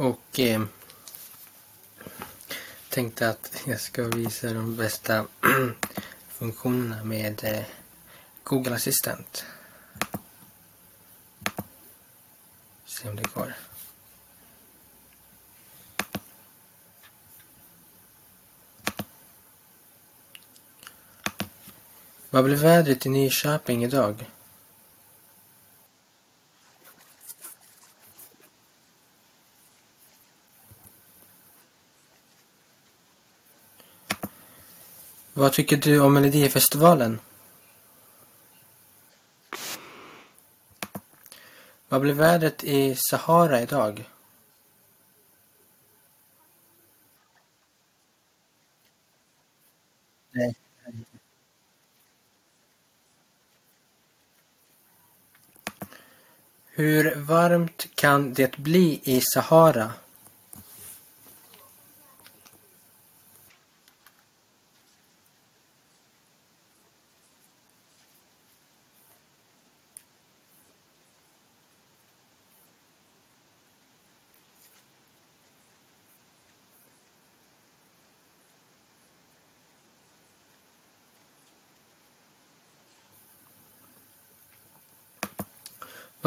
Och eh, tänkte att jag ska visa de bästa funktionerna med eh, Google Assistant. Se om det går. Vad blir vädret i Nyköping idag? Vad tycker du om Melodifestivalen? Vad blir vädret i Sahara idag? Nej. Hur varmt kan det bli i Sahara?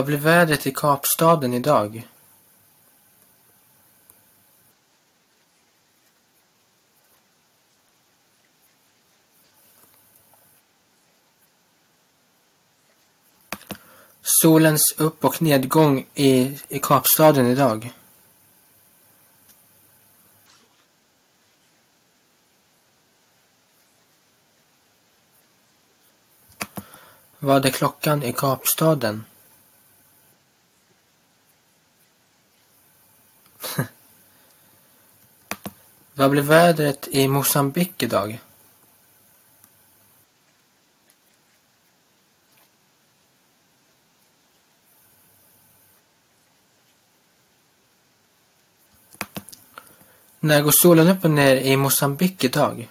Vad blir vädret i Kapstaden idag? Solens upp och nedgång i, i Kapstaden idag. Vad är klockan i Kapstaden? Vad blir vädret i Mosambik idag? När går solen upp och ner i Mosambik idag?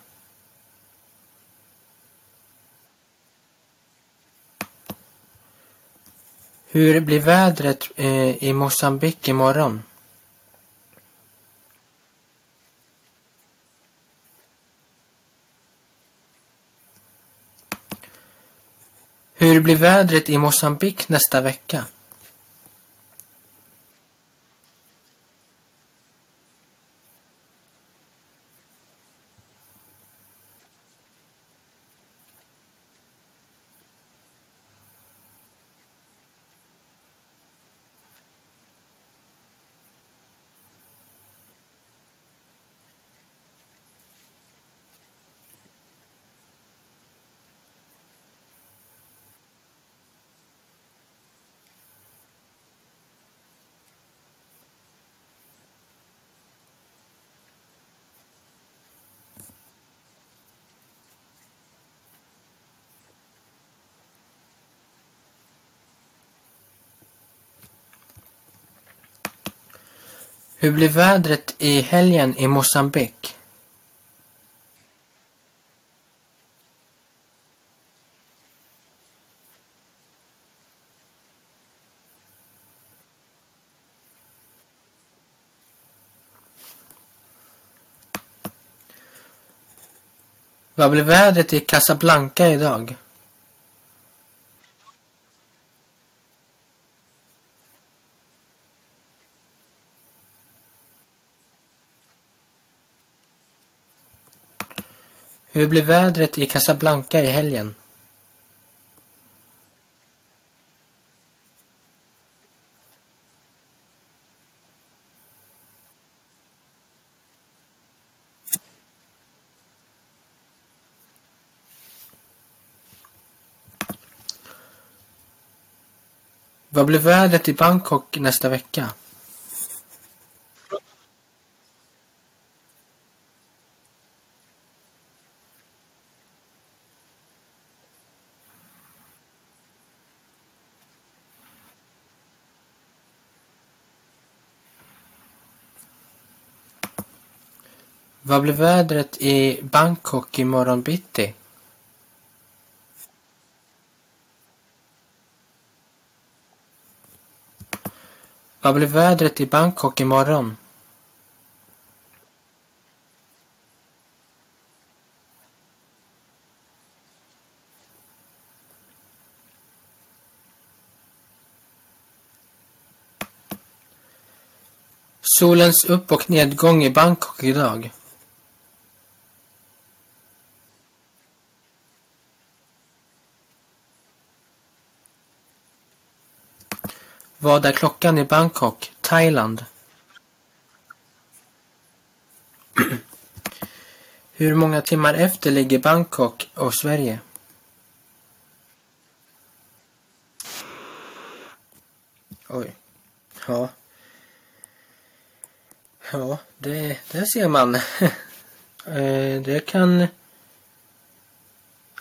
Hur blir vädret eh, i Mosambik imorgon? Hur blir vädret i Mosambik nästa vecka? Hur blir vädret i helgen i Mosambik? Vad blir vädret i Casablanca idag? Hur blir vädret i Casablanca i helgen? Vad blir vädret i Bangkok nästa vecka? Vad blir vädret i Bangkok imorgon bitti? Vad blir vädret i Bangkok imorgon? Solens upp och nedgång i Bangkok idag. Vad är klockan i Bangkok, Thailand? Hur många timmar efter ligger Bangkok och Sverige? Oj. Ja. Ja, det, det ser man. Eh, det kan...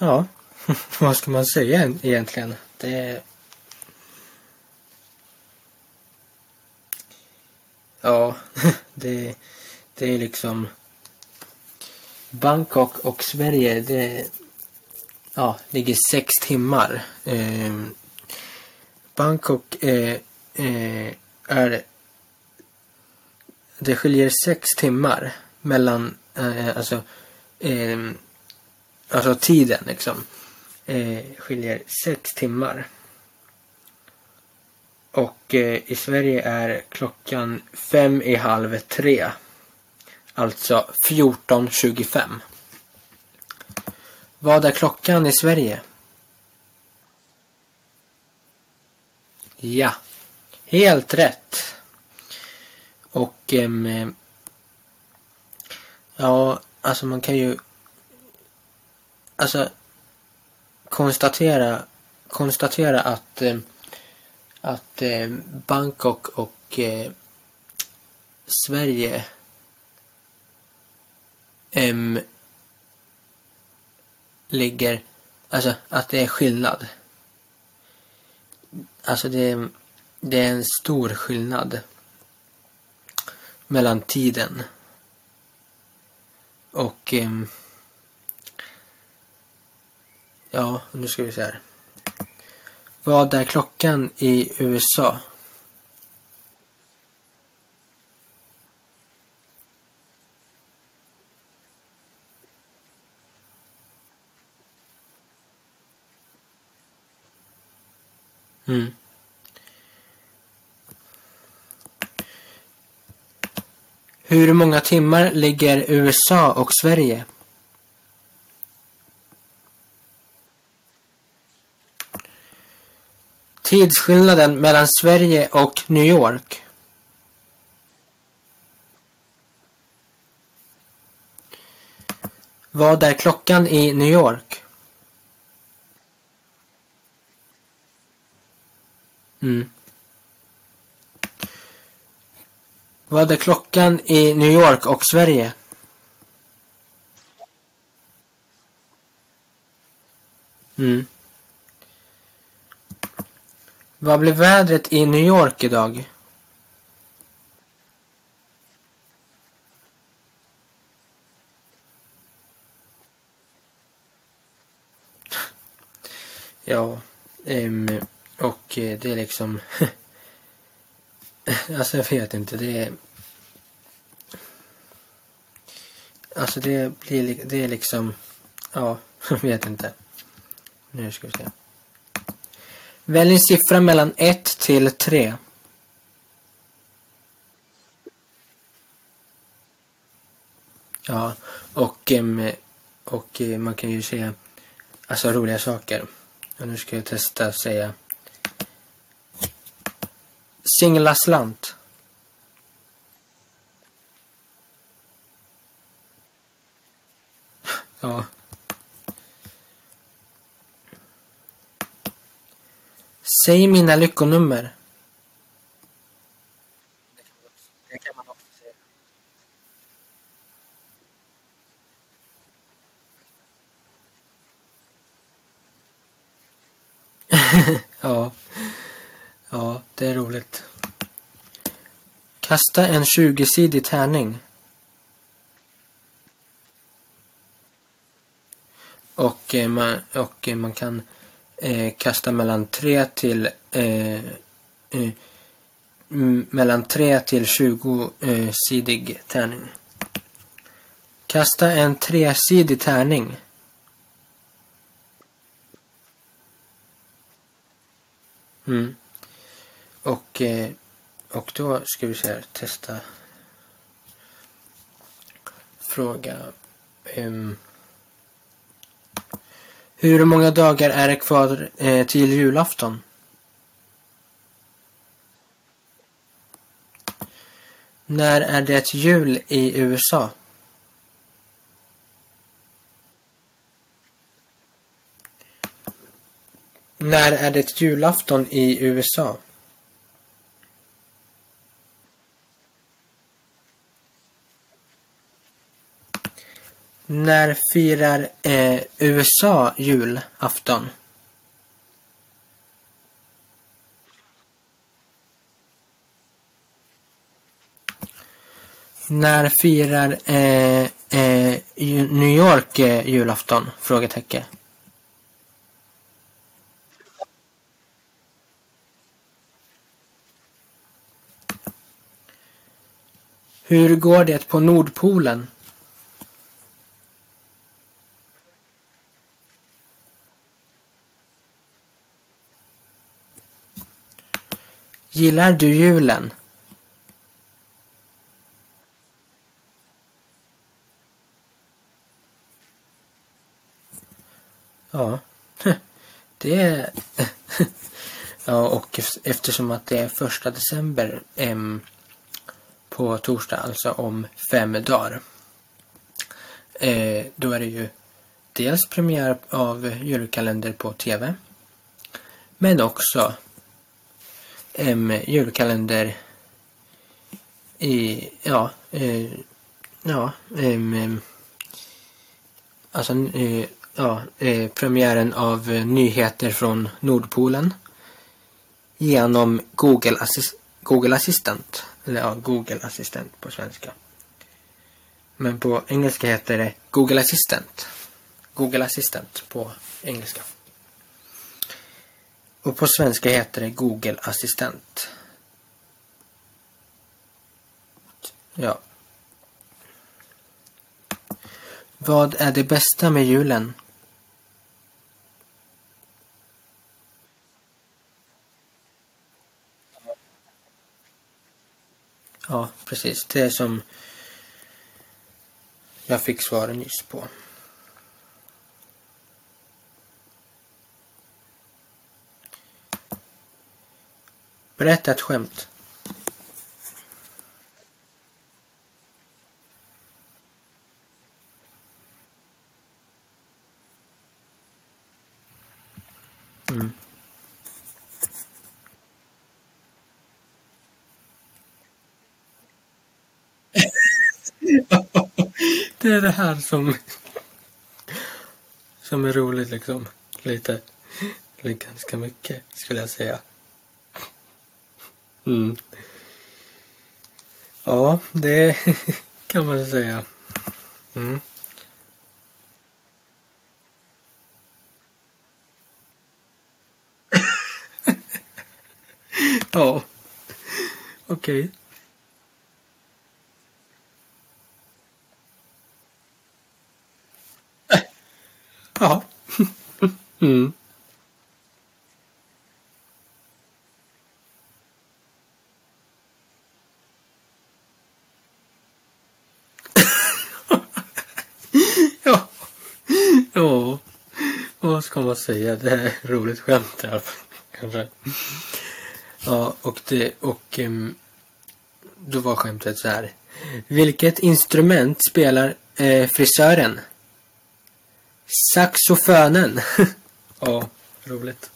Ja, vad ska man säga egentligen? Det... Ja, det, det är liksom... Bangkok och Sverige, det ja, ligger sex timmar. Eh, Bangkok eh, eh, är... Det skiljer sex timmar mellan, eh, alltså, eh, alltså tiden liksom. Eh, skiljer sex timmar. Och eh, i Sverige är klockan fem i halv tre. Alltså 14.25. Vad är klockan i Sverige? Ja, helt rätt. Och um, ja, alltså man kan ju alltså konstatera konstatera att um, att eh, Bangkok och eh, Sverige um, ligger, alltså att det är skillnad. Alltså det, det är en stor skillnad mellan tiden och um, ja, nu ska vi se här. Vad är klockan i USA? Mm. Hur många timmar ligger USA och Sverige? Tidsskillnaden mellan Sverige och New York. Vad är klockan i New York? Mm. Vad är klockan i New York och Sverige? Mm. Vad blir vädret i New York idag? Ja, um, och eh, det är liksom... alltså jag vet inte, det är... Alltså det blir det är liksom... Ja, jag vet inte. Nu ska vi se. Välj en siffra mellan 1 till 3. Ja, och, och man kan ju säga alltså roliga saker. Och nu ska jag testa att säga Singla slant. Ja. Säg mina lyckonummer. Ja. Ja, det är roligt. Kasta en 20-sidig tärning. Och, eh, man, och eh, man kan eh, kasta mellan 3 till eh, eh, mellan 3 till 20 eh, sidig tärning. Kasta en tresidig tärning. Mm. Och, eh, och då ska vi se här, testa fråga. Um, hur många dagar är det kvar eh, till julafton? När är det jul i USA? När är det julafton i USA? När firar eh, USA julafton? När firar eh, eh, New York eh, julafton? Frågetecken. Hur går det på Nordpolen? Gillar du julen? Ja, det är... ja, och eftersom att det är första december em, på torsdag, alltså om fem dagar. Eh, då är det ju dels premiär av julkalender på TV. Men också em, julkalender i, ja, eh, ja, em, alltså eh, ja, eh, premiären av eh, nyheter från Nordpolen genom Google, Assist Google Assistant. Eller ja, Google Assistent på svenska. Men på engelska heter det Google Assistant. Google Assistant på engelska. Och på svenska heter det Google Assistent. Ja. Vad är det bästa med julen? Ja, precis. Det som jag fick svaren nyss på. Berätta ett skämt. Mm. det är det här som som är roligt liksom. Lite. Eller ganska mycket skulle jag säga. Mm. Ja, det kan man säga. Mm. ja. Okej. Okay. Ja. Mm. ja. Ja. Vad man säga? Det är ett roligt skämt i alla fall. Kanske. Ja, och det och um, då var skämtet så här. Vilket instrument spelar eh, frisören? Saxofönen. ja, roligt.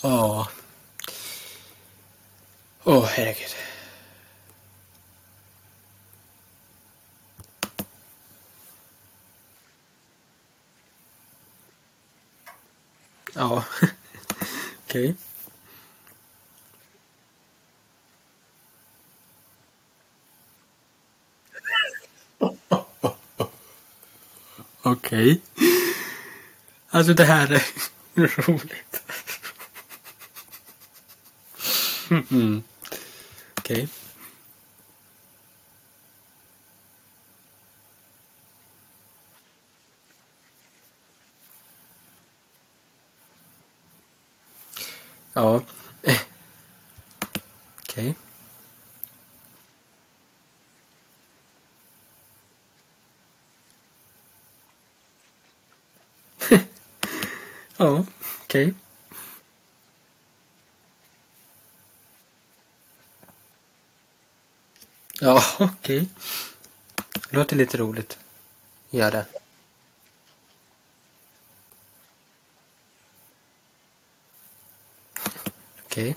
Ja. Åh, oh, herregud. Ja, okej. Okay. Okej. Okay. Alltså det här är roligt. Mm. Okej. Okay. Ja. Okej. ja, okej. Ja, okej. Låter lite roligt. Gör det. Okej.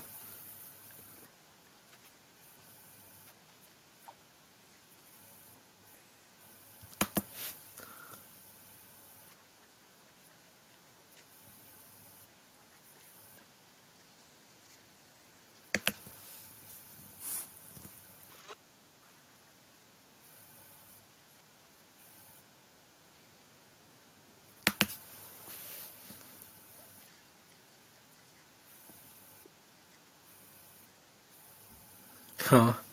Ja.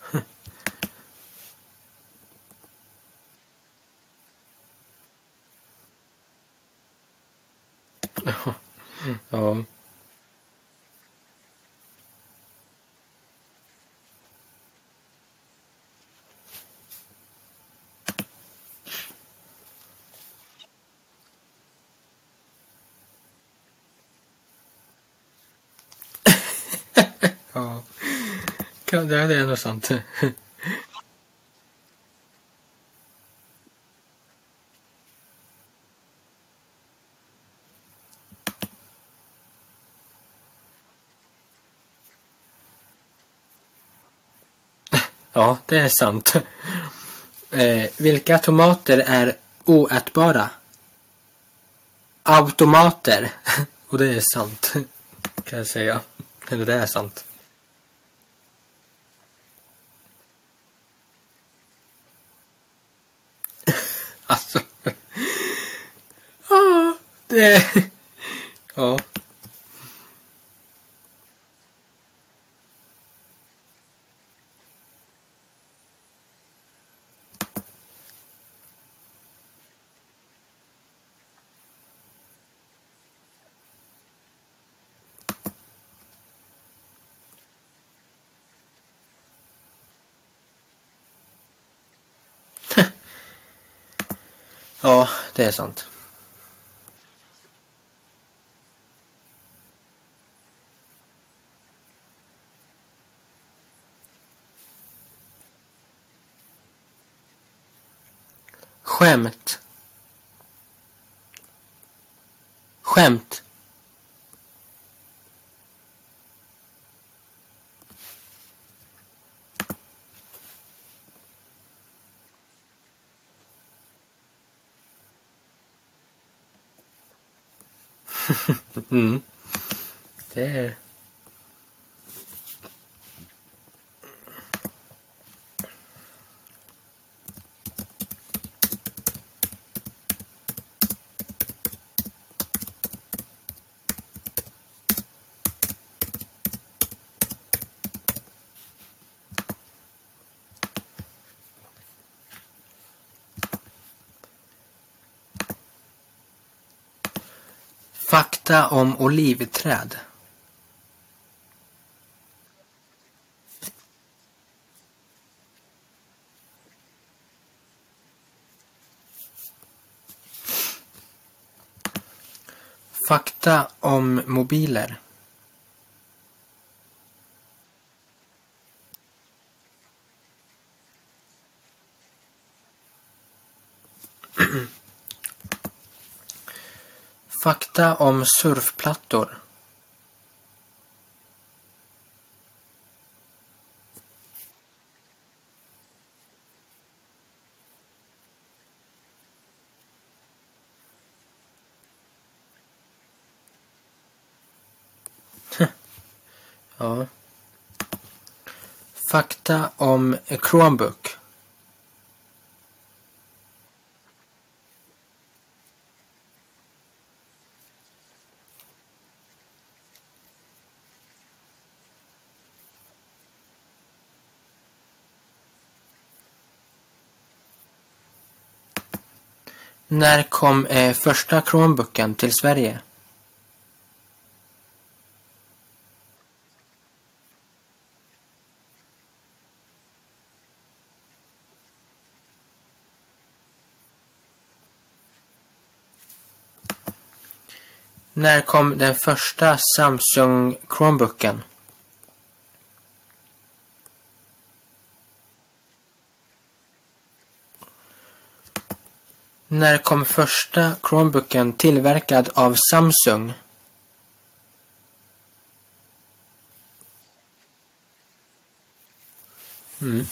Det är ändå sant. Ja, det är sant. Eh, vilka tomater är oätbara? Automater. Och det är sant. Kan jag säga. Eller det är sant. Alltså. Ja, det... Ja. Ja, det är sant. Skämt. Skämt. Mm. Det är... Fakta om olivträd. Fakta om mobiler. Fakta om surfplattor. Ja. Fakta om Chromebook. När kom eh, första Chromebooken till Sverige? När kom den första Samsung Chromebooken? När kom första Chromebooken tillverkad av Samsung? Mm.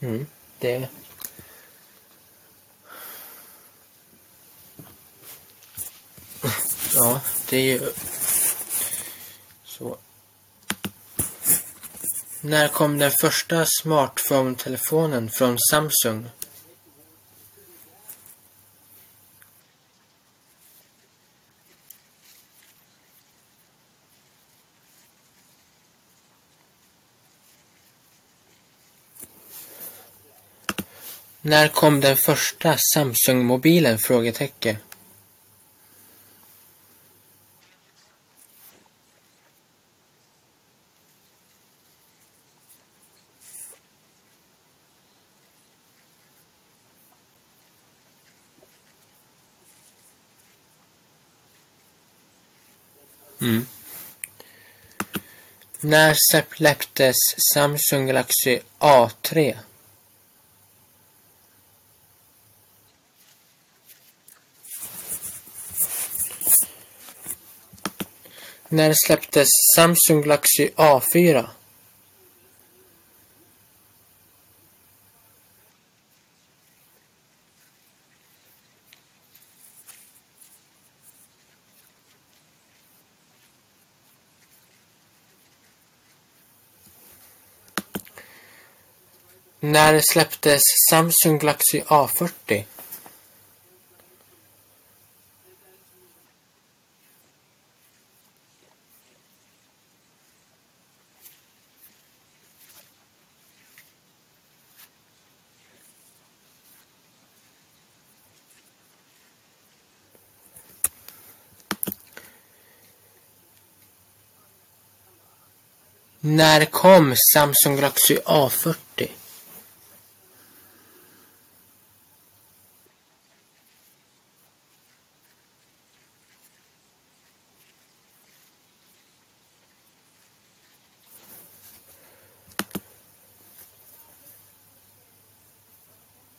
Mm, det... Ja, det är ju... Så. När kom den första smartphone-telefonen från Samsung? När kom den första Samsung-mobilen? Frågetecken. Mm. När släpptes Samsung Galaxy A3? När släpptes Samsung Galaxy A4? När släpptes Samsung Galaxy A40? När kom Samsung Galaxy A40?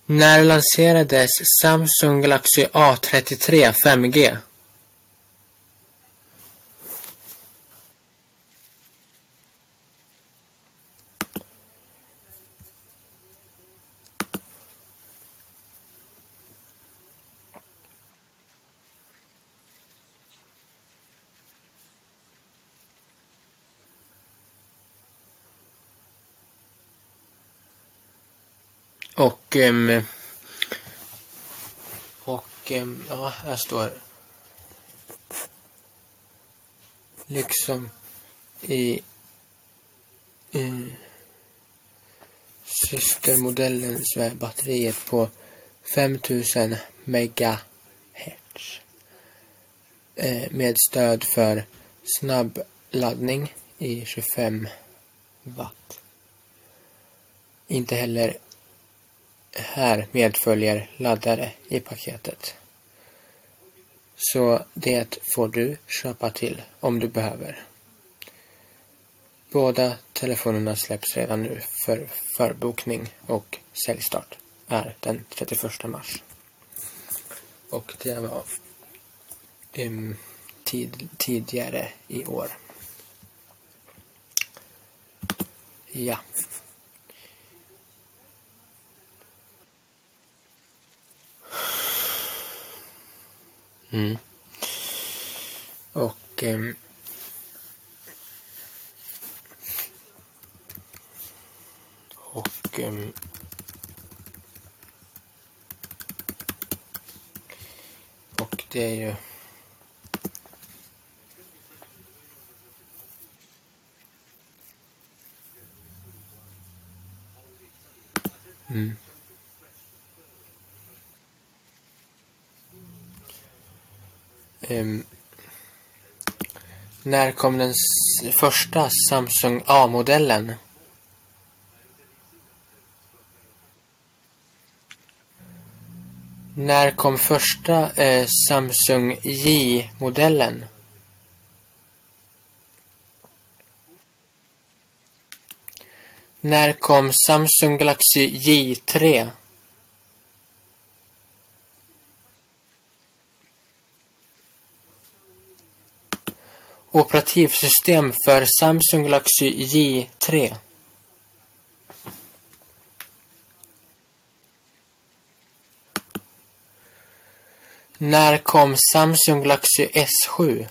När lanserades Samsung Galaxy A33 5G? Och... Um, och... Um, ja, här står... Liksom i... i systermodellen så är batteriet på 5000 megahertz. Eh, med stöd för snabb laddning i 25 watt. Inte heller här medföljer laddare i paketet. Så det får du köpa till om du behöver. Båda telefonerna släpps redan nu för förbokning och säljstart är den 31 mars. Och det var um, tid, tidigare i år. Ja. Mm. Och eh, och eh, och det är ju Mm. Um, när kom den första Samsung A-modellen? När kom första eh, Samsung J-modellen? När kom Samsung Galaxy J3? Operativsystem för Samsung Galaxy J3. När kom Samsung Galaxy S7?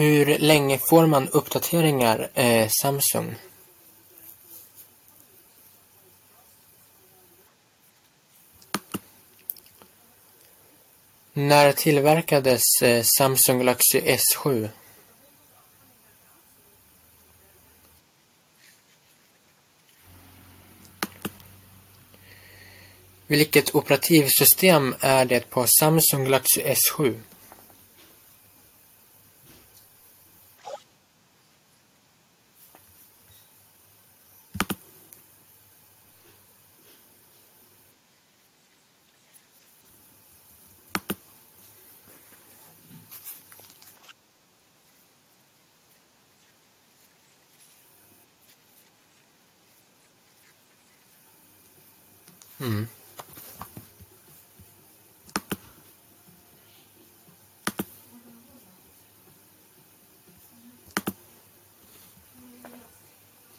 Hur länge får man uppdateringar eh, Samsung? När tillverkades eh, Samsung Galaxy S7? Vilket operativsystem är det på Samsung Galaxy S7?